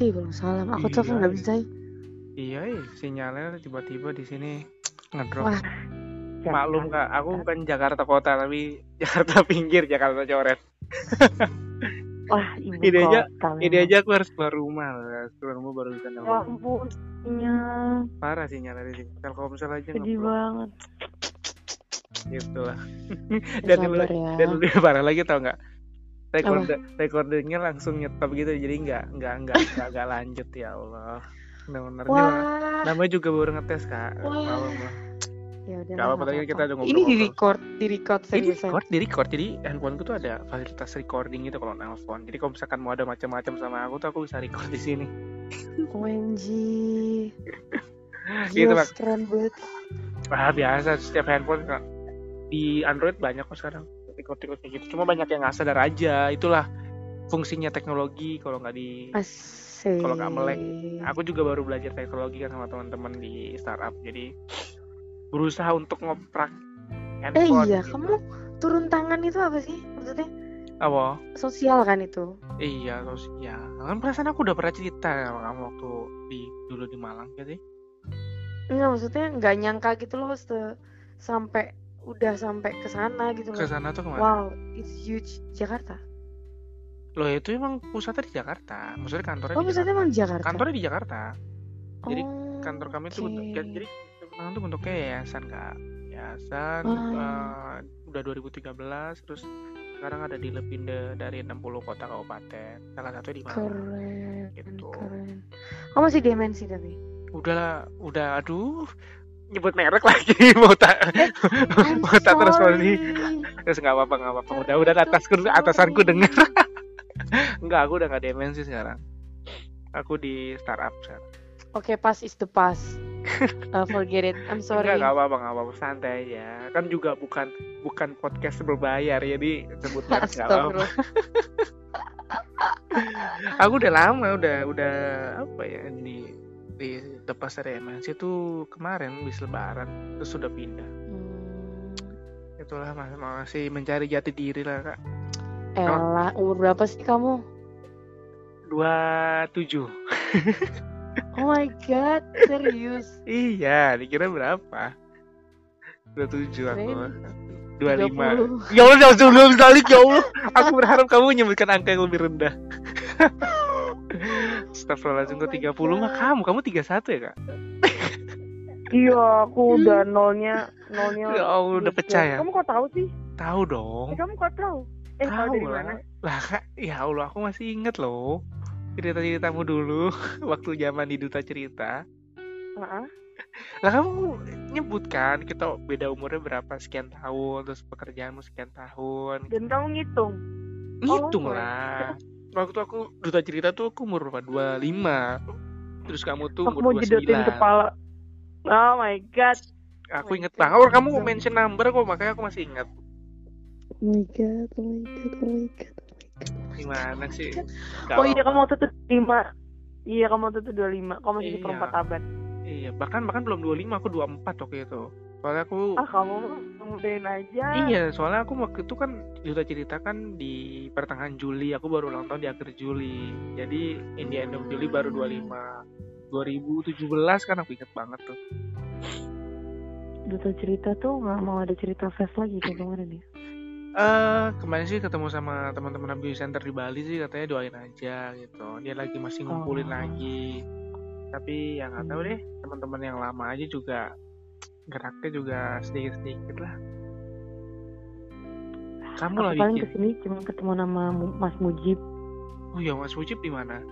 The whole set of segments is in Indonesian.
Waalaikumsalam. Aku Iya. telepon nggak bisa. ya. Iya, iya, sinyalnya tiba-tiba di sini ngedrop. Wah, Maklum kak, aku bukan Jakarta kota tapi Jakarta pinggir, Jakarta coret. Wah, ibu Ini aja-. Ini memang. aja aku harus keluar rumah, harus keluar rumah baru bisa Ya download. ampun, iya. Parah sinyalnya di sini. Telkomsel aja Sedih banget. gitu lah. Ya, Dan ya. dan lebih parah lagi tau nggak? Record recordingnya langsung nyetop gitu, jadi nggak nggak nggak nggak lanjut ya Allah. Wah, namanya juga baru ngetes kak. Wah. Ya udah. Apa-apa, tadi kita udah Ini di record, di record Ini seriusan. record, di record. Jadi handphoneku tuh ada fasilitas recording gitu kalau nelpon. Jadi kalau misalkan mau ada macam-macam sama aku tuh aku bisa record di sini. OMG. Gitu, Mak. keren banget. Ah biasa setiap handphone. Di Android banyak kok sekarang record-record kayak gitu. Cuma banyak yang nggak sadar aja. Itulah fungsinya teknologi kalau nggak di. Kalau nggak melek, aku juga baru belajar teknologi kan sama teman-teman di startup jadi berusaha untuk ngoprak Eh handphone iya, gitu. kamu turun tangan itu apa sih? Maksudnya apa sosial kan itu? iya ya kan perasaan aku udah pernah cerita sama kamu waktu di dulu di Malang gitu sih Enggak, maksudnya nggak nyangka gitu loh se- sampai udah sampai ke sana gitu ke sana tuh ke mana Wow, it's huge Jakarta. loh itu emang pusatnya di Jakarta maksudnya kantornya Oh, di maksudnya Jakarta emang Jakarta. kantornya di Jakarta jadi Oh, kantor kami tuh oke. bentuk ya, jadi Malang tuh bentuknya yayasan kak yayasan Ah. eh, udah 2013 terus sekarang ada di lebih de- dari 60 kota kabupaten salah satu di Malang keren, Gitu. keren. Kamu masih demensi tapi. udah udah aduh nyebut merek lagi mau tak mau tak terus sorry. terus nggak apa-apa nggak apa-apa udah udah atasku atasanku dengar nggak aku udah nggak demensi sekarang aku di startup sekarang Oke, pass is the pass. Uh, forget it. I'm sorry. Enggak, nggak apa-apa, nggak apa-apa, santai aja. Kan juga bukan bukan podcast berbayar, jadi sebut merek nggak apa-apa. Aku udah lama, udah udah apa ya di di lepas dari MNC itu kemarin bis lebaran terus sudah pindah. Hmm. Itulah mas masih mencari jati diri lah kak. Elah, umur berapa sih kamu? Dua tujuh. Oh my god, serius. Iya, dikira berapa? Dua tujuh aku. Kirain Dua lima. 30. Ya Allah, jangan sebelum balik ya Allah. Aku berharap kamu menyebutkan angka yang lebih rendah. Astagfirullahaladzim, Oh my 30 mah kamu, kamu 31 ya kak? Iya, aku udah nolnya, nolnya. Ya Allah, udah pecah ya? Kamu kok tahu sih? Tahu dong. Eh, kamu kok tahu? Eh, tahu dari lah. mana? Lah kak, ya Allah aku masih inget loh. Cerita-ceritamu dulu, waktu zaman di Duta Cerita. Heeh. Lah kamu nyebutkan kita beda umurnya berapa sekian tahun, terus pekerjaanmu sekian tahun. Dan kamu ngitung. Ngitung Oh, lah. Waktu aku Duta Cerita tuh aku umur berapa? 25. Terus kamu tuh Aku mau umur jedotin 29. kepala. Oh my god. Aku Oh inget God. banget. Oh, kamu mention number kok, makanya aku masih ingat. Oh my god, oh my god, oh my god. Gimana sih? Oh iya, kamu waktu itu lima. Iya, kamu waktu itu 25. Kamu masih di Iya. perempat abad. Iya, bahkan bahkan belum 25, aku 24 waktu itu. Soalnya aku Ah, kamu mudahin aja. Iya, soalnya aku waktu itu kan sudah ceritakan di pertengahan Juli, aku baru ulang tahun di akhir Juli. Jadi in the end of Juli baru 25. 2017 kan aku inget banget tuh. Duta cerita tuh nggak mau ada cerita fest lagi kayak kemarin ya. Eh, kemarin sih ketemu sama teman-teman Beauty Center di Bali sih katanya doain aja gitu. Dia lagi masih ngumpulin Oh. lagi. Tapi yang nggak tahu deh, teman-teman yang lama aja juga geraknya juga sedikit-sedikit lah. Kamu lagi paling ke sini cuma ketemu nama Mas Mujib. Oh ya Mas Mujib di mana?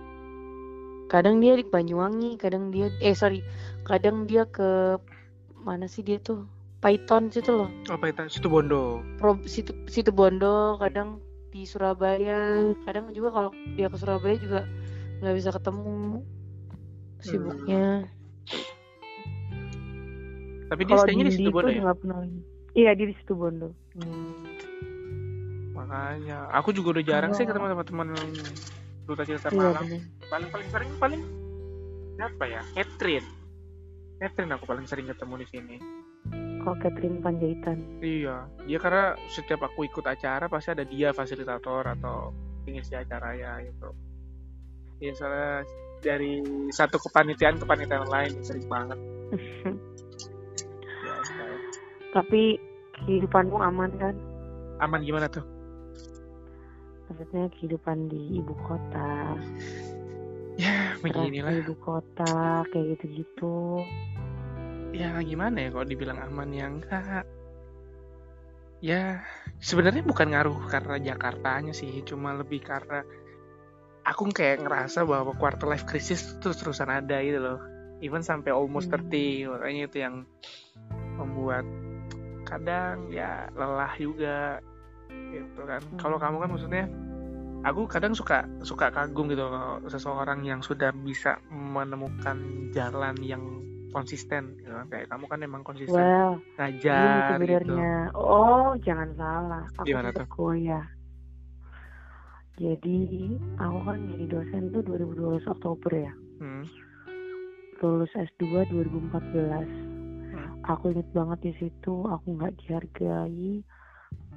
Kadang dia di Banyuwangi, kadang dia eh sorry, kadang dia ke mana sih dia tuh? Python situ loh. Apa itu? Situ Bondo. Pro, situ situ Bondo, kadang di Surabaya, kadang juga kalau dia ke Surabaya juga nggak bisa ketemu sibuknya. Tapi dia stay-nya di situ itu Bondo ya? pernah lagi. Iya, dia di situ Bondo. Makanya, aku juga udah jarang sih ketemu sama teman duta cerita Iya malam. bener. Paling paling sering paling siapa ya? Catherine. Catherine aku paling sering ketemu di sini. Kalau Catherine Panjaitan. Iya, dia karena setiap aku ikut acara pasti ada dia fasilitator atau pengisi acara ya gitu. Iya soalnya dari satu kepanitiaan ke kepanitiaan lain sering banget ya. Tapi kehidupanmu aman kan? aman gimana tuh Maksudnya kehidupan di ibu kota, ya beginilah di ibu kota, kayak gitu-gitu. ya gimana ya kalau dibilang aman ya enggak ya sebenarnya bukan ngaruh karena Jakartanya sih cuma lebih karena aku kayak ngerasa bahwa quarter life crisis terus terusan ada gitu loh even sampai almost Hmm. 30 makanya itu yang membuat kadang ya lelah juga gitu kan kalau kamu kan maksudnya aku kadang suka suka kagum gitu kalau seseorang yang sudah bisa menemukan jalan yang konsisten gitu kan. kayak kamu kan emang konsisten Well, Iya ngajar gitu. Oh, jangan salah. Aku Gimana sempet goyah. Jadi, aku kan jadi dosen tuh 2012 Oktober ya. Hmm. Lulus S2 2014. Hmm. Aku inget banget di situ, aku nggak dihargai.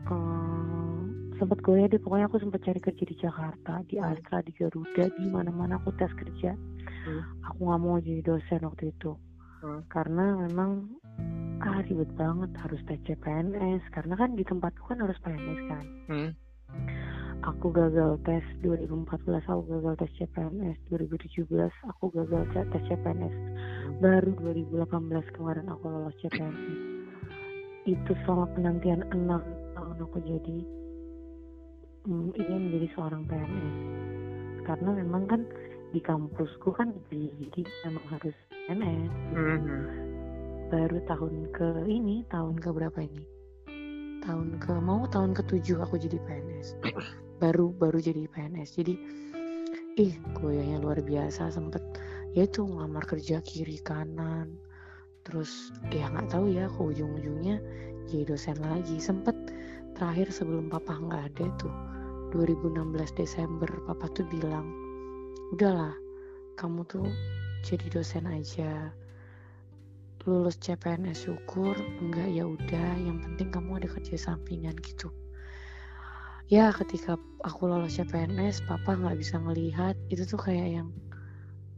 Ehm, sempet goyah deh, pokoknya aku sempet cari kerja di Jakarta, di Astra, di Garuda, di mana-mana aku tes kerja. Hmm. Aku nggak mau jadi dosen waktu itu. Hmm. Karena memang ah ribet banget harus tes CPNS karena kan di tempatku kan harus PNS kan Hmm. Aku gagal tes 2014 aku gagal tes CPNS 2017 aku gagal tes CPNS baru 2018 kemarin aku lolos CPNS itu selama penantian 6 tahun aku jadi mm, ingin menjadi seorang PNS karena memang kan di kampusku kan jadi memang harus PNS Mhm. baru tahun ke ini tahun ke berapa ini? Tahun ke mau tahun ketujuh aku jadi PNS baru baru jadi PNS jadi ih goyahnya luar biasa sempet ya itu ngelamar kerja kiri kanan. Terus ya nggak tahu ya ke ujung-ujungnya jadi dosen lagi. Sempet terakhir sebelum papa nggak ada tuh 2016 Desember papa tuh bilang udahlah kamu tuh jadi dosen aja. Lulus CPNS syukur enggak ya udah yang penting kamu ada kerja sampingan gitu ya ketika aku lolos CPNS papa nggak bisa ngelihat. Itu tuh kayak yang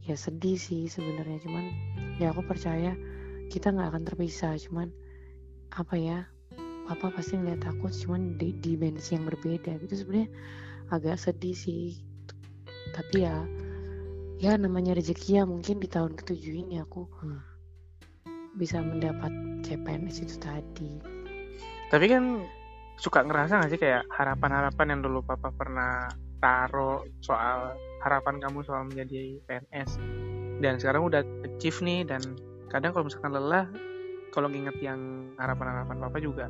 ya sedih sih sebenarnya. Cuman ya aku percaya kita nggak akan terpisah. Cuman apa ya papa pasti ngeliat aku cuman di dimensi yang berbeda. Gitu sebenarnya agak sedih sih. Tapi ya ya namanya rezeki ya mungkin di tahun ketujuh ini aku bisa mendapat CPNS itu tadi. Tapi kan suka ngerasa gak sih kayak harapan-harapan yang dulu papa pernah taruh soal harapan kamu soal menjadi PNS dan sekarang udah achieve nih dan kadang kalau misalkan lelah kalau nginget yang harapan-harapan papa juga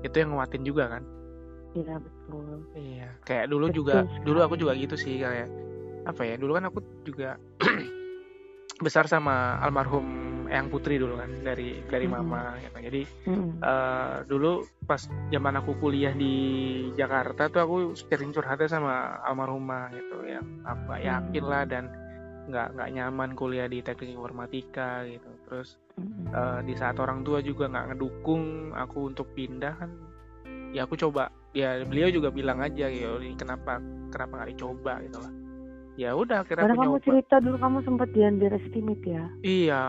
itu yang nguatin juga kan? Iya betul. Iya kayak dulu Betul juga dulu aku juga gitu sih kayak apa ya dulu kan aku juga besar sama almarhum Eyang Putri dulu kan dari dari Mhm. mama gitu. jadi Mm-mm. eh dulu pas zaman aku kuliah di Jakarta tuh aku sering curhatnya sama almarhumah gitu ya gak yakin lah dan nggak nggak nyaman kuliah di teknik informatika gitu terus Mm-mm. eh, di saat orang tua juga nggak ngedukung aku untuk pindah kan ya aku coba ya beliau juga bilang aja gitu kenapa kenapa nggak dicoba gitu lah ya udah akhirnya Karena aku kamu nyoba cerita dulu kamu sempat di underestimate ya. iya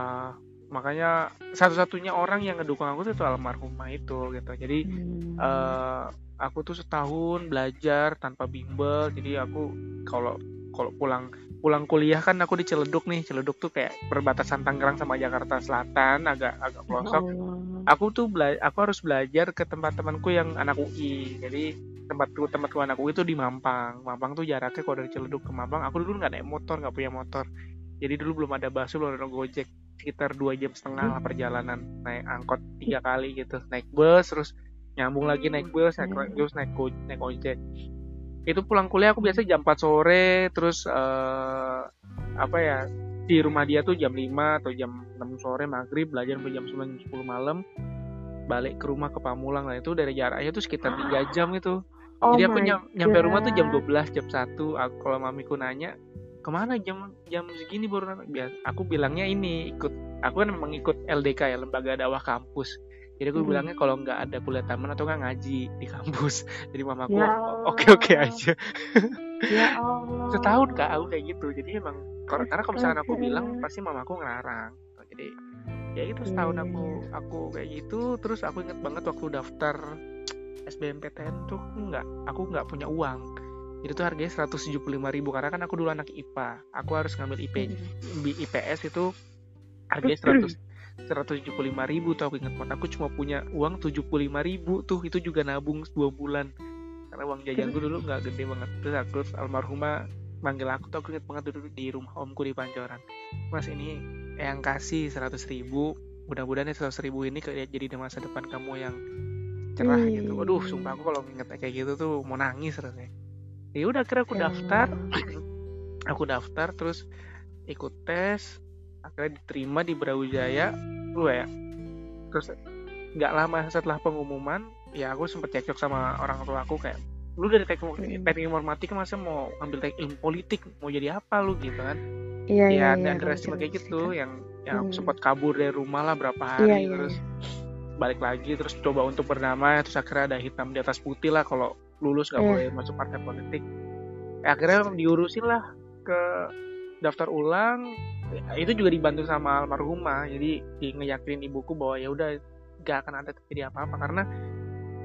makanya satu-satunya orang yang ngedukung aku tuh almarhumah itu gitu. Jadi Hmm. eh aku tuh setahun belajar tanpa bimbel. Jadi aku kalau kalau pulang pulang kuliah kan aku di Ciledug nih. Ciledug tuh kayak perbatasan Tangerang sama Jakarta Selatan agak agak pelosok. Allah. aku tuh bela aku harus belajar ke tempat temanku yang anak UI jadi tempatku tempatku anak UI itu di Mampang. Mampang tuh jaraknya kalau dari Ciledug ke Mampang aku dulu nggak naik motor nggak punya motor. Jadi dulu belum ada busway belum ada gojek sekitar dua jam setengah lah perjalanan naik angkot tiga kali gitu. Naik bus terus nyambung lagi naik bus naik Hmm. terus naik go, naik ojek. Itu pulang kuliah aku biasa jam 4 sore terus eh, apa ya di rumah dia tuh jam 5 atau jam 6 sore maghrib belajar sampai jam 9 10 malam. Balik ke rumah ke Pamulang lah itu dari jaraknya tuh sekitar 3 jam itu. Oh jadi aku nyam- nyampe rumah tuh jam God. 12 jam 1 aku kalau mamiku nanya ke mana jam jam segini baru nanya?" biar aku bilangnya ini ikut aku kan memang ikut LDK ya lembaga dakwah kampus jadi aku Mm-mm. bilangnya kalau nggak ada kuliah taman atau nggak ngaji di kampus jadi mamaku Ya oke oke aja Ya Allah. setahun kak aku kayak gitu jadi emang Karena kalau misalkan aku bilang pasti mamaku ngelarang. Jadi ya itu setahun Iya, aku iya. aku kayak gitu terus aku inget banget waktu daftar SBMPTN tuh nggak aku nggak punya uang jadi tuh harganya 175.000 ribu karena kan aku dulu anak IPA aku harus ngambil IP Hmm. IPS itu harganya 100 175.000 ribu tuh aku banget. Aku cuma punya uang 75.000 ribu tuh. Itu juga nabung dua bulan. Karena uang jajanku dulu nggak gede banget. Terus aku almarhumah manggil aku tuh aku inget banget dulu di rumah omku di Pancoran. Mas ini yang kasih 100 ribu mudah-mudahan 100 ribu ini kayak jadi di masa depan kamu yang cerah gitu. Aduh sumpah aku kalau inget kayak gitu tuh mau nangis rasanya ya udah akhirnya aku Ya daftar aku daftar terus ikut tes akhirnya diterima di Brawijaya lu ya terus nggak lama setelah pengumuman ya aku sempet cekcok sama orang tua aku kayak lu dari teknik Hmm. teknik informatika masa mau ambil teknik ilmu politik mau jadi apa lu gitu kan Iya, iya, ya iya. dan kamu drastis kayak gitu yang yang Hmm. sempat kabur dari rumah lah berapa Iya, hari iya, terus iya. balik lagi terus coba untuk bernama terus akhirnya ada hitam di atas putih lah kalau lulus nggak Iya. boleh masuk partai politik. Ya, akhirnya diurusin lah ke daftar ulang. Ya, itu juga dibantu sama almarhumah. Jadi di ngeyakinin ibuku bahwa ya udah gak akan ada terjadi apa-apa. Karena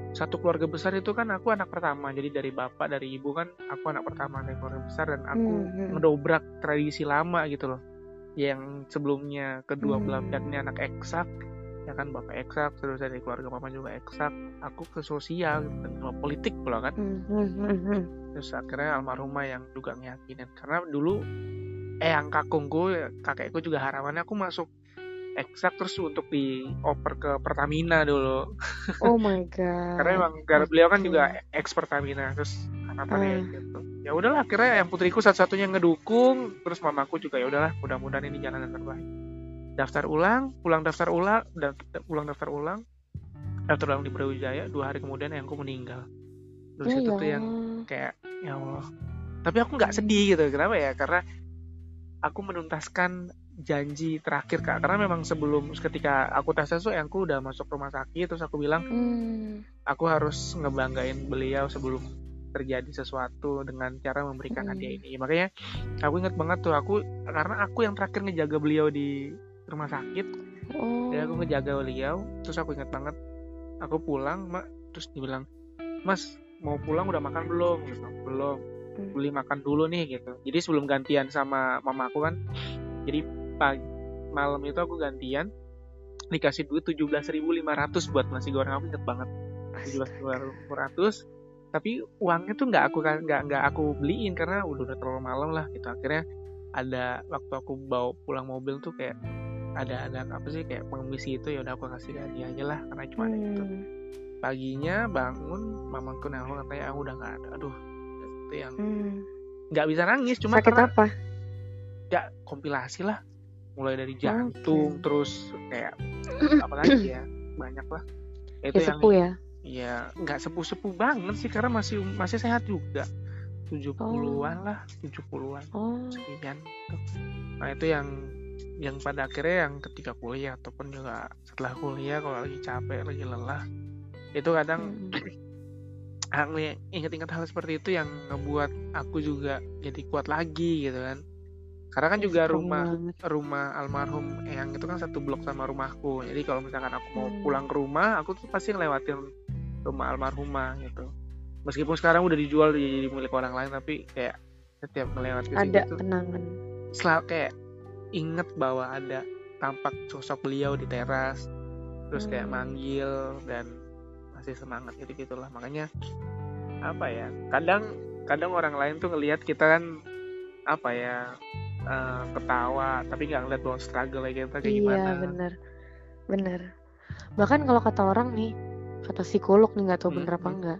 satu keluarga besar itu kan aku anak pertama. Jadi dari bapak dari ibu kan aku anak pertama dari keluarga besar dan aku Hmm, hmm. ngedobrak tradisi lama gitu loh. Yang sebelumnya kedua belah Hmm. pihaknya anak eksak ya kan bapak eksak terus dari keluarga mama juga eksak aku ke sosial dan ke politik pula kan. Hmm, hmm, hmm, terus akhirnya almarhumah yang juga ngeyakinin. Karena dulu eh yang kakungku kakekku juga harapannya aku masuk eksak terus untuk dioper ke Pertamina dulu. Oh my god. karena emang karena beliau kan juga ex Pertamina terus harapannya Ah. gitu. Ya udahlah akhirnya yang putriku satu-satunya ngedukung terus mamaku juga ya udahlah mudah-mudahan ini jalan yang terbaik daftar ulang pulang daftar ulang dan pulang daftar ulang daftar ulang di Brawijaya dua hari kemudian ayahku meninggal. Terus Ya itu tuh yang kayak ya Allah. Tapi aku nggak sedih gitu kenapa ya? Karena aku menuntaskan janji terakhir kak. Karena memang sebelum ketika aku tes tes tuh aku udah masuk rumah sakit terus aku bilang Hmm. aku harus ngebanggain beliau sebelum terjadi sesuatu dengan cara memberikan Hmm. hadiah ini. Makanya aku inget banget tuh aku karena aku yang terakhir ngejaga beliau di rumah sakit. Oh. jadi aku ngejaga beliau terus aku inget banget aku pulang mak terus dibilang mas mau pulang udah makan belum? Belum. Hmm. beli makan dulu nih gitu. Jadi sebelum gantian sama mama aku kan jadi pagi malam itu aku gantian dikasih duit 17.500 buat nasi goreng. Aku inget banget. 17.500 tapi uangnya tuh nggak aku nggak nggak aku beliin karena udah udah terlalu malam lah gitu. Akhirnya ada waktu aku bawa pulang mobil tuh kayak ada ada apa sih kayak pengemis itu ya udah aku kasih hadiah aja lah karena cuma ada itu Hmm. paginya bangun mamaku nelfon katanya aku udah nggak ada aduh itu yang Hmm. nggak bisa nangis cuma Sakit karena apa? ya kompilasi lah mulai dari jantung terus kayak apa lagi ya banyak lah itu Ya yang sepuh ya. ya nggak sepuh-sepuh banget sih karena masih masih sehat juga 70-an lah 70-an Oh. sekian gitu. nah itu yang yang pada akhirnya yang ketika kuliah ataupun juga setelah kuliah kalau lagi capek lagi lelah itu kadang Hmm. yang ingat-ingat hal seperti itu yang ngebuat aku juga jadi kuat lagi gitu kan karena kan juga Strong rumah rumah almarhum yang itu kan satu blok sama rumahku jadi kalau misalkan aku mau Hmm. pulang ke rumah aku tuh pasti ngelewatin rumah almarhumah gitu meskipun sekarang udah dijual di milik orang lain tapi kayak setiap melewati Ada kenangan. selalu kayak inget bahwa ada tampak sosok beliau di teras terus kayak Hmm. manggil dan masih semangat gitu gitulah makanya apa ya kadang kadang orang lain tuh ngelihat kita kan apa ya eh, ketawa tapi nggak ngeliat bahwa struggle kayak kita kayak Iya gimana bener bener. Bahkan kalau kata orang nih, kata psikolog nih nggak tahu Hmm, bener apa enggak.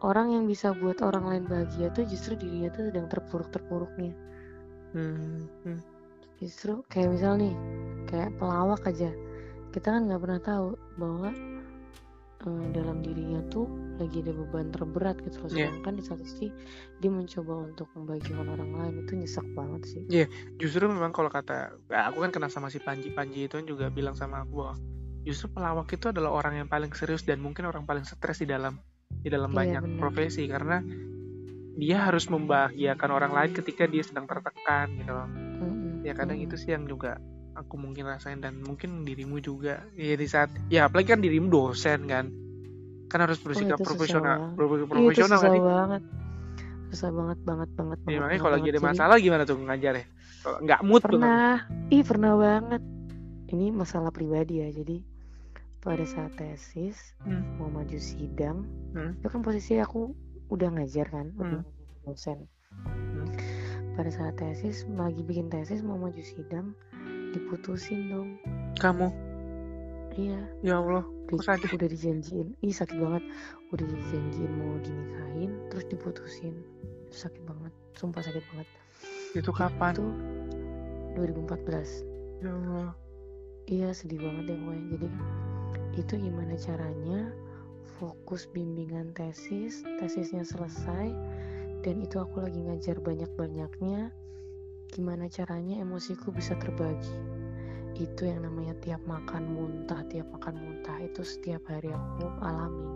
Orang yang bisa buat orang lain bahagia tuh justru dirinya tuh sedang terpuruk-terpuruknya. Hmm, hmm. Justru kayak misal nih, kayak pelawak aja. Kita kan nggak pernah tahu bahwa eh, dalam dirinya tuh lagi ada beban terberat gitu loh. Iya. Sedangkan di satu sisi dia mencoba untuk membagikan orang lain itu nyesek banget sih. justru memang kalau kata ya aku kan kenal sama si Panji Panji itu kan juga bilang sama aku bahwa justru pelawak itu adalah orang yang paling serius dan mungkin orang paling stres di dalam di dalam Iya, banyak benar. profesi karena dia harus membahagiakan orang lain ketika dia sedang tertekan gitu loh. Ya kadang Hmm. itu sih yang juga aku mungkin rasain dan mungkin dirimu juga. Ya di saat ya apalagi kan dirimu dosen kan. Kan harus bersikap itu susah profesional Iya, profesional susah kan sih? banget. Susah banget banget banget ya, banget, makanya kalau lagi ada Jadi, masalah gimana tuh ngajar ya? Nggak mood tuh kan. Pernah. Ih pernah banget. Ini masalah pribadi ya jadi pada saat tesis Hmm. mau maju sidang Hmm. itu kan posisi aku udah ngajar kan udah Hmm. jadi dosen. Hmm. Pada saat tesis lagi bikin tesis mau maju sidang diputusin dong. Kamu? Iya. Ya Allah kok sadis? udah dijanjiin. Ih sakit banget. Udah dijanjiin mau dinikahin terus diputusin. Sakit banget sumpah sakit banget. Itu kapan? Itu 2014 ya Allah. Iya sedih banget ya pokoknya. Jadi itu gimana caranya fokus bimbingan tesis tesisnya selesai dan itu aku lagi ngajar banyak-banyaknya gimana caranya emosiku bisa terbagi. Itu yang namanya tiap makan muntah tiap makan muntah itu setiap hari aku alami.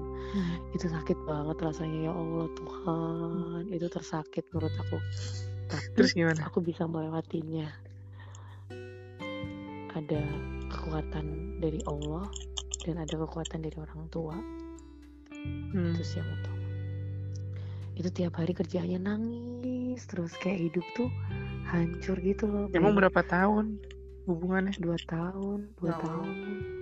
Itu sakit banget rasanya ya Allah Tuhan. Itu tersakit menurut aku. Tapi terus gimana? aku bisa melewatinya. Ada kekuatan dari Allah dan ada kekuatan dari orang tua. Hmm. itu sih yang utama itu tiap hari kerjanya nangis terus kayak hidup tuh hancur gitu loh emang berapa tahun hubungannya dua tahun dua Allah. tahun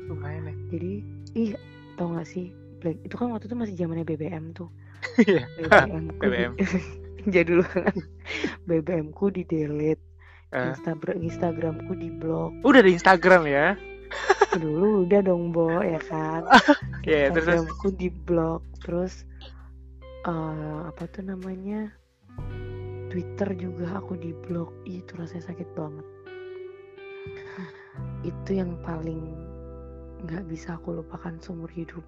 lumayan ya jadi ih tau gak sih Black itu kan waktu itu masih zamannya BBM tuh Iya. BBM BBM. jadul banget BBM ku di delete Eh. Instagram Instagramku di blok udah di Instagram ya dulu udah dong Bo ya kan ya terus terus. Instagramku di blok terus eh, apa tuh namanya? Twitter juga aku di blok itu rasanya sakit banget. Itu yang paling nggak bisa aku lupakan seumur hidup.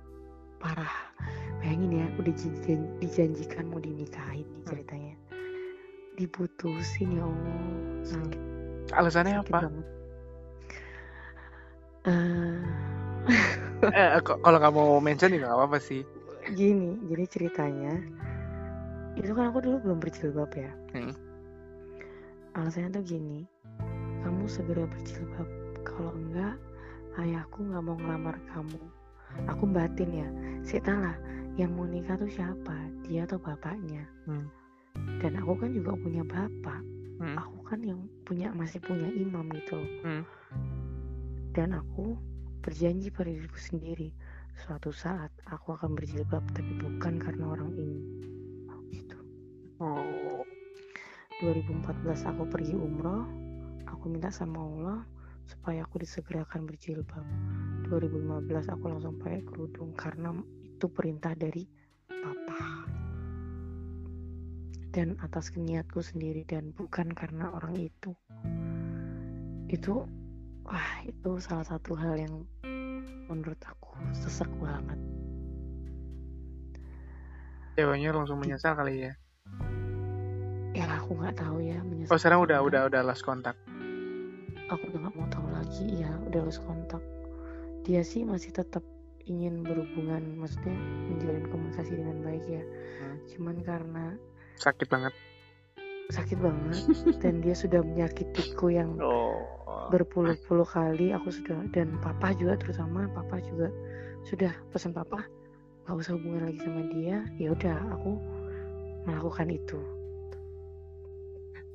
Parah. Bayangin ya udah dijan- dijanjikan mau dinikahin nih Hmm. ceritanya. Diputusin ya Allah. Sakit. Alasannya sakit apa? banget. Eh, eh, k- kalau mau mention ya nggak apa-apa sih gini jadi ceritanya itu kan aku dulu belum berjilbab ya Hmm. alasannya tuh gini kamu segera berjilbab kalau enggak ayahku nggak mau ngelamar kamu aku batin ya lah yang mau nikah tuh siapa dia atau bapaknya Hmm. dan aku kan juga punya bapak Hmm. aku kan yang punya masih punya imam gitu. Hmm. dan aku berjanji pada diriku sendiri suatu saat aku akan berjilbab tapi bukan karena orang ini. Gitu. Oh 2014 aku pergi umroh. Aku minta sama Allah supaya aku disegerakan berjilbab. 2015 aku langsung pakai kerudung karena itu perintah dari papa. Dan atas niatku sendiri dan bukan karena orang itu. Itu wah itu salah satu hal yang menurut aku sesek banget. Ceweknya langsung menyesal kali ya? Ya aku nggak tahu ya menyesal oh sekarang udah udah udah lost kontak aku udah nggak mau tahu lagi ya udah lost kontak dia sih masih tetap ingin berhubungan maksudnya menjalin komunikasi dengan baik ya. Hmm. cuman karena sakit banget sakit banget dan dia sudah menyakitiku yang oh. berpuluh-puluh kali aku sudah dan papa juga terutama papa juga sudah pesan papa nggak usah hubungan lagi sama dia. Ya udah aku melakukan itu.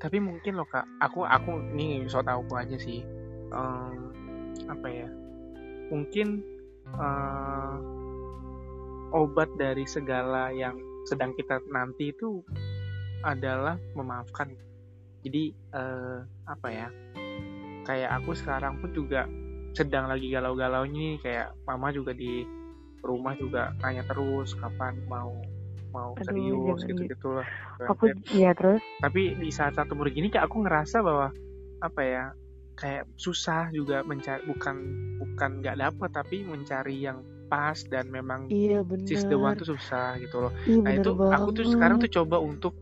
Tapi mungkin loh kak aku aku ini so tau aku aja sih Em, apa ya mungkin eh, obat dari segala yang sedang kita nanti itu adalah memaafkan. Jadi eh, apa ya? Kayak aku sekarang pun juga sedang lagi galau-galau nih. Kayak mama juga di rumah juga tanya terus kapan mau mau Aduh, serius gitu gitu. lah aku ya terus? tapi di saat-saat umur gini kayak aku ngerasa bahwa apa ya kayak susah juga mencari bukan bukan nggak dapet tapi mencari yang pas dan memang iya bener. sis the one tuh susah gitu loh. Ih, nah itu aku tuh sekarang banget. tuh coba untuk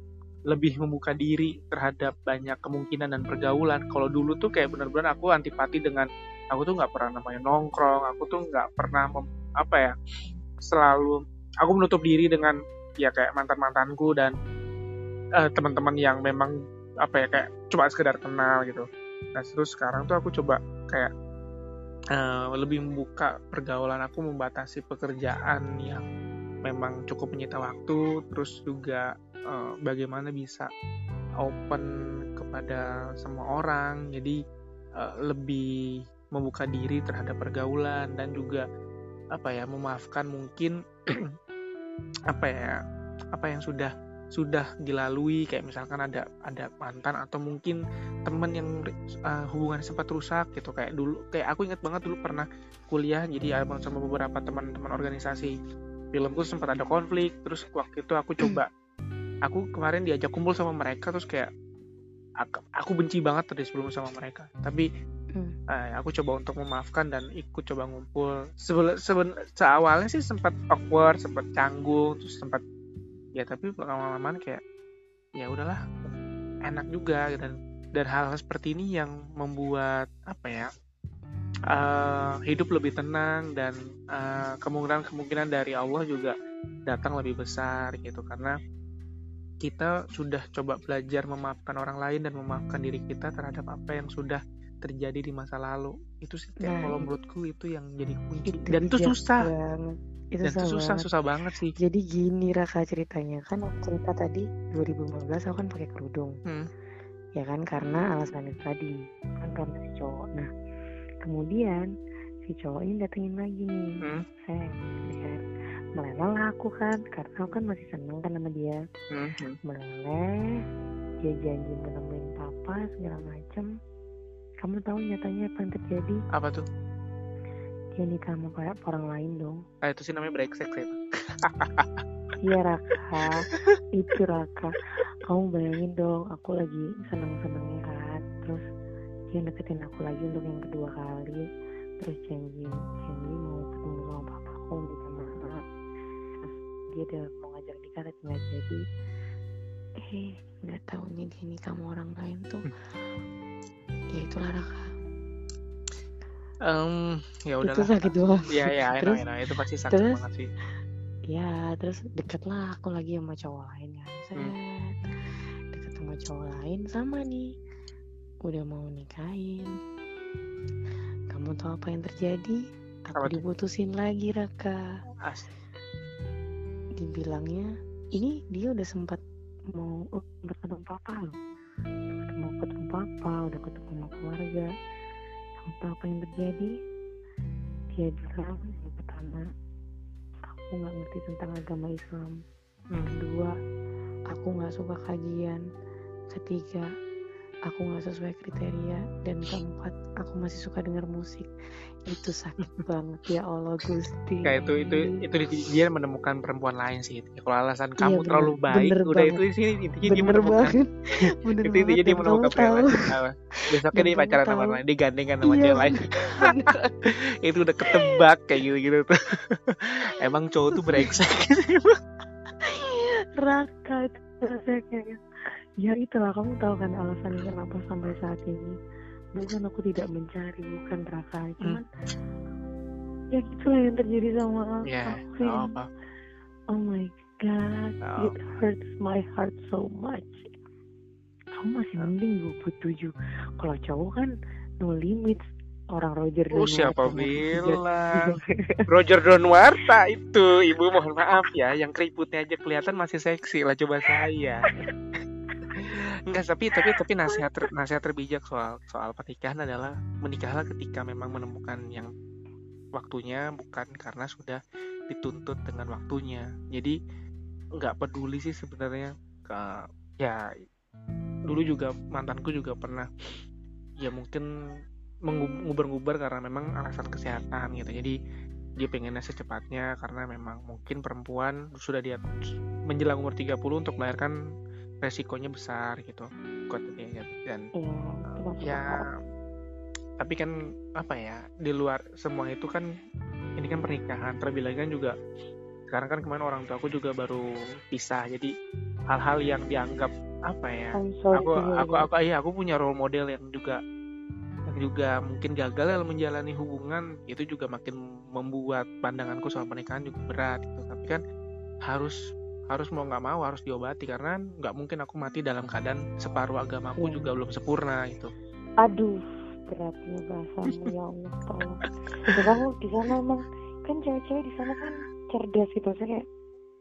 lebih membuka diri terhadap banyak kemungkinan dan pergaulan. Kalau dulu tuh kayak bener-bener aku antipati dengan aku tuh nggak pernah namanya nongkrong aku tuh nggak pernah mem- apa ya selalu aku menutup diri dengan ya kayak mantan mantanku dan eh, teman-teman yang memang apa ya kayak cuma sekedar kenal gitu. Nah terus sekarang tuh aku coba kayak uh, lebih membuka pergaulan aku membatasi pekerjaan yang memang cukup menyita waktu terus juga uh, bagaimana bisa open kepada semua orang jadi uh, lebih membuka diri terhadap pergaulan dan juga apa ya memaafkan mungkin apa ya apa yang sudah sudah dilalui kayak misalkan ada ada mantan atau mungkin teman yang uh, hubungan sempat rusak gitu. Kayak dulu kayak aku ingat banget dulu pernah kuliah jadi ada sama beberapa teman-teman organisasi filmku sempat ada konflik terus waktu itu aku coba aku kemarin diajak kumpul sama mereka terus kayak aku, benci banget tadi sebelum sama mereka. Tapi hmm. uh, aku coba untuk memaafkan dan ikut coba ngumpul. Sebelum seben, seawalnya sih sempat awkward sempat canggung terus sempat ya tapi lama-lama kayak ya udahlah enak juga. Dan dan hal-hal seperti ini yang membuat apa ya uh, hidup lebih tenang dan uh, kemungkinan-kemungkinan dari Allah juga datang lebih besar gitu karena kita sudah coba belajar memaafkan orang lain dan memaafkan diri kita terhadap apa yang sudah terjadi di masa lalu itu sih kayak nah, kalau menurutku itu yang jadi kunci itu dan itu susah banget itu Dan itu susah, banget. susah banget sih. Jadi gini Raka ceritanya kan aku cerita tadi 2015 aku kan pakai kerudung. Hmm. Ya kan karena alasan itu tadi kan karena cowok. Nah kemudian si cowok ini datengin lagi nih. Hmm. Saya lihat meleleh aku kan karena aku kan masih seneng kan sama dia. Hmm. hmm. Meleleh dia janji menemuin papa segala macem. Kamu tahu nyatanya apa yang terjadi? Apa tuh? dia nikah sama kayak orang lain dong ah itu sih namanya brengsek sih iya Raka itu Raka kamu bayangin dong aku lagi seneng senengnya kan terus dia deketin aku lagi untuk yang kedua kali. Terus janji janji mau ketemu sama papa aku minta maaf terus dia udah mau ngajak nikah tapi nggak jadi. Eh nggak tahu nih dia nikah sama orang lain tuh. Hmm. ya itulah Raka Um, ya udah itu sakit doang. Ya ya terus, know, itu pasti sakit terus, banget sih. Ya terus deket lah aku lagi sama cowok lain kan. Set. Hmm. deket sama cowok lain sama nih udah mau nikahin. Kamu tahu apa yang terjadi? Aku apa diputusin lagi Raka. As dibilangnya ini dia udah sempat mau uh, ketemu papa loh. Mau ketemu papa udah ketemu sama keluarga. Entah apa yang terjadi? Dia bilang yang pertama aku nggak ngerti tentang agama Islam. Yang kedua aku nggak suka kajian. Ketiga aku nggak sesuai kriteria dan keempat aku masih suka dengar musik. Itu sakit banget ya Allah Gusti. Kayak itu itu itu dia menemukan perempuan lain sih kalau alasan iya, kamu bener, terlalu baik udah banget. itu sih intinya dia menemukan. bener itu intinya dia menemukan perempuan lain. Besoknya dia pacaran sama orang lain digandengan sama iya, cewek lain. Itu udah ketebak kayak gitu gitu tuh emang cowok tuh brengsek. Raka itu kayak ya itulah. Kamu tahu kan alasan kenapa sampai saat ini? Bukan aku tidak mencari bukan raka hmm. cuman hmm. ya lah yang terjadi sama yeah, aku. oh, apa. oh my god oh. it hurts my heart so much. Kamu masih mending 27 kalau cowok kan no limits. Orang Roger Oh siapa bilang? Roger Donwarta itu. Ibu mohon maaf ya. Yang keriputnya aja kelihatan masih seksi lah coba saya Enggak, tapi tapi tapi nasihat ter, nasihat terbijak soal soal pernikahan adalah menikahlah ketika memang menemukan yang waktunya bukan karena sudah dituntut dengan waktunya. Jadi nggak peduli sih sebenarnya ke ya dulu juga mantanku juga pernah ya mungkin mengubar-ngubar karena memang alasan kesehatan gitu. Jadi dia pengennya secepatnya karena memang mungkin perempuan sudah dia menjelang umur 30 untuk melahirkan resikonya besar gitu ya dan uh, ya tapi kan apa ya di luar semua itu kan ini kan pernikahan terlebih lagi kan juga sekarang kan kemarin orang tua aku juga baru pisah jadi hal-hal yang dianggap apa ya aku aku aku iya aku punya role model yang juga yang juga mungkin gagal dalam menjalani hubungan itu juga makin membuat pandanganku soal pernikahan juga berat gitu. Tapi kan harus harus mau nggak mau harus diobati karena nggak mungkin aku mati dalam keadaan separuh agamaku yeah. juga belum sempurna itu aduh beratnya bahasamu ya Allah tolong ya, kamu di sana emang kan cewek-cewek di sana kan cerdas gitu saya kayak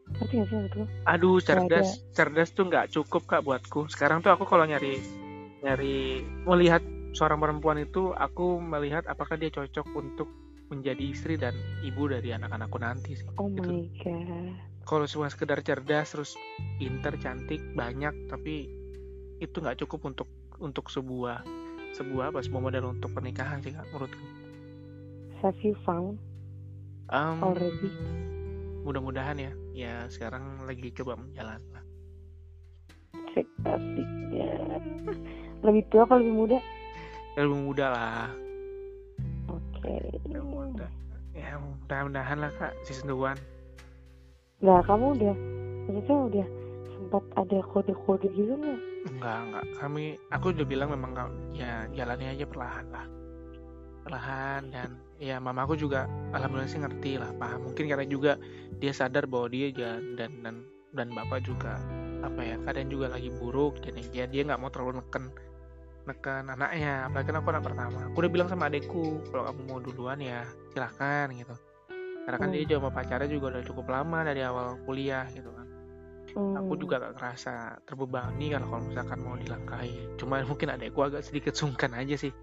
ngerti gak sih itu Aduh, cerdas, cerdas tuh nggak cukup kak buatku. Sekarang tuh aku kalau nyari nyari melihat seorang perempuan itu, aku melihat apakah dia cocok untuk menjadi istri dan ibu dari anak-anakku nanti sih. oh Gitu. my god Kalau cuma sekedar cerdas terus pinter, cantik, banyak, tapi itu nggak cukup untuk untuk sebuah sebuah apa sebuah model untuk pernikahan sih kak menurutku. have you found Em, Already? Mudah-mudahan ya. Ya sekarang lagi coba menjalan lah. cek asiknya lebih tua apa lebih muda Ya, Lebih muda lah. oke Ya, muda. Ya mudah-mudahan lah kak season 1 nah kamu udah maksudnya udah sempat ada kode-kode gitu nggak Enggak, enggak. Kami, aku udah bilang memang ya jalannya aja perlahan lah. Perlahan dan ya mamaku juga alhamdulillah sih ngerti lah, paham. Mungkin karena juga dia sadar bahwa dia jalan dan dan dan bapak juga apa ya keadaan juga lagi buruk jadi dia dia nggak mau terlalu neken neken anaknya apalagi kan aku anak pertama aku udah bilang sama adekku kalau kamu mau duluan ya silahkan gitu karena kan Hmm. dia sama pacarnya juga udah cukup lama dari awal kuliah gitu kan. Aku Hmm. juga gak ngerasa terbebani kalau kalau misalkan mau dilangkahi. Cuma mungkin adekku agak sedikit sungkan aja sih.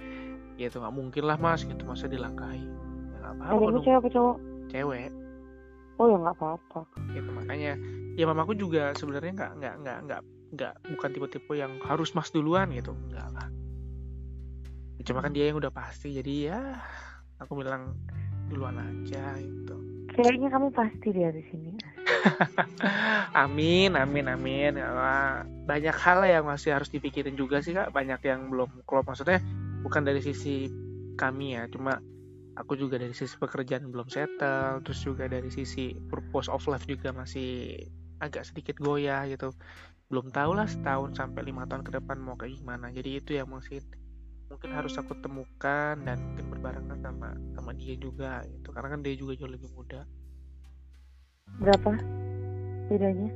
Gitu nggak mungkin lah mas gitu masa dilangkahi. Ya, nggak apa-apa cewek apa cowok? Cewek. Oh ya nggak apa-apa. Gitu makanya ya mamaku juga sebenarnya nggak nggak nggak nggak nggak bukan tipe-tipe yang harus mas duluan gitu enggak lah. Cuma kan dia yang udah pasti jadi ya aku bilang duluan aja gitu. Kayaknya kamu pasti di di sini. Amin amin amin. Ya, banyak hal yang masih harus dipikirin juga sih kak. Banyak yang belum klop. Maksudnya bukan dari sisi kami ya cuma aku juga dari sisi pekerjaan belum settle terus juga dari sisi purpose of life juga masih agak sedikit goyah gitu. Belum tahu lah setahun sampai lima tahun ke depan mau kayak gimana. Jadi itu yang mungkin mungkin harus aku temukan dan mungkin berbarengan sama sama dia juga gitu. Karena kan dia juga jauh lebih muda. Berapa bedanya?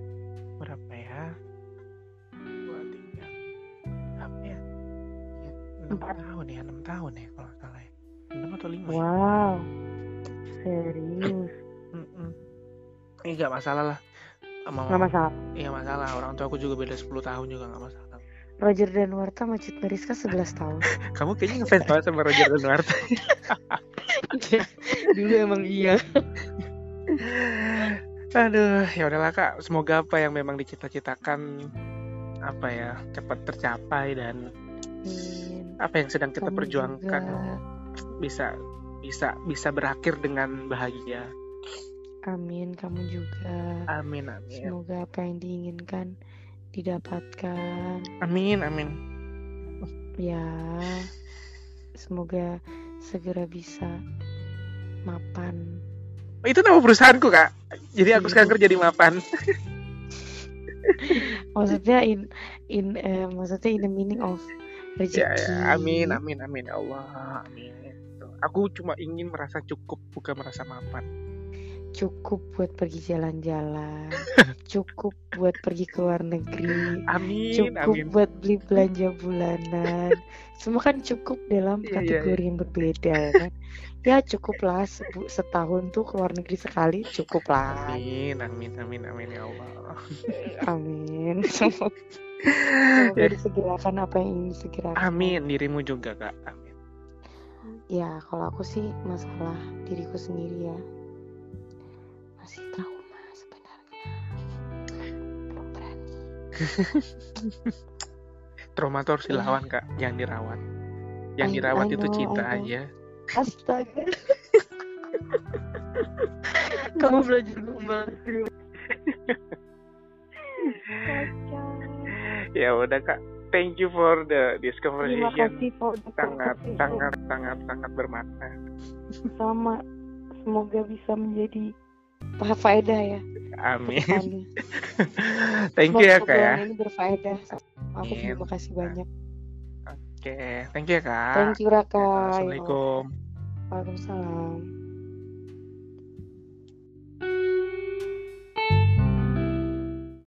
Berapa ya? Dua tiga berapa ya? Ya, enam tahun ya enam tahun ya kalau nggak salah ya. Enam atau lima ya? wow serius. Mm-mm. Eh, nggak masalah lah. Sama nggak masalah. Iya masalah. Orang tua aku juga beda 10 tahun juga nggak masalah Roger dan Warta Macet Mariska 11 tahun kamu kayaknya ngefans banget sama Roger dan Marta dulu emang iya aduh ya udahlah kak semoga apa yang memang dicita-citakan apa ya cepat tercapai dan Amin. apa yang sedang kita Kamu perjuangkan juga. bisa bisa bisa berakhir dengan bahagia Amin, kamu juga. amin amin Semoga apa yang diinginkan didapatkan. amin amin. Ya, semoga segera bisa mapan. itu nama perusahaanku kak. Jadi aku sekarang kerja di mapan. Maksudnya in in eh, maksudnya in the meaning of ya, rezeki. ya amin amin amin. Ya Allah amin. Aku cuma ingin merasa cukup bukan merasa mapan Cukup buat pergi jalan-jalan. Cukup buat pergi ke luar negeri. amin Cukup amin buat beli belanja bulanan. Semua kan cukup dalam Iya, iya, kategori yang berbeda ya kan. Ya cukup lah sebu- setahun tuh ke luar negeri sekali cukup lah. amin amin amin amin ya Allah Amin. Semoga, semoga Ya. disegerakan apa yang ingin disegerakan. amin dirimu juga kak amin Ya kalau aku sih masalah diriku sendiri ya masih trauma sebenarnya. Belum berani. trauma tuh harus Iya. dilawan kak jangan dirawat yang I- dirawat itu cinta aja Astaga. kamu belajar gombal ya udah kak thank you for the this Terima conversation kasih for the sangat conversation. sangat sangat sangat bermakna sama semoga bisa menjadi faedah ya. Amin. Thank you ya kak ya. Ini berfaedah. Aku terima kasih banyak. Oke thank you ya kak. Thank you Raka. Assalamualaikum. Waalaikumsalam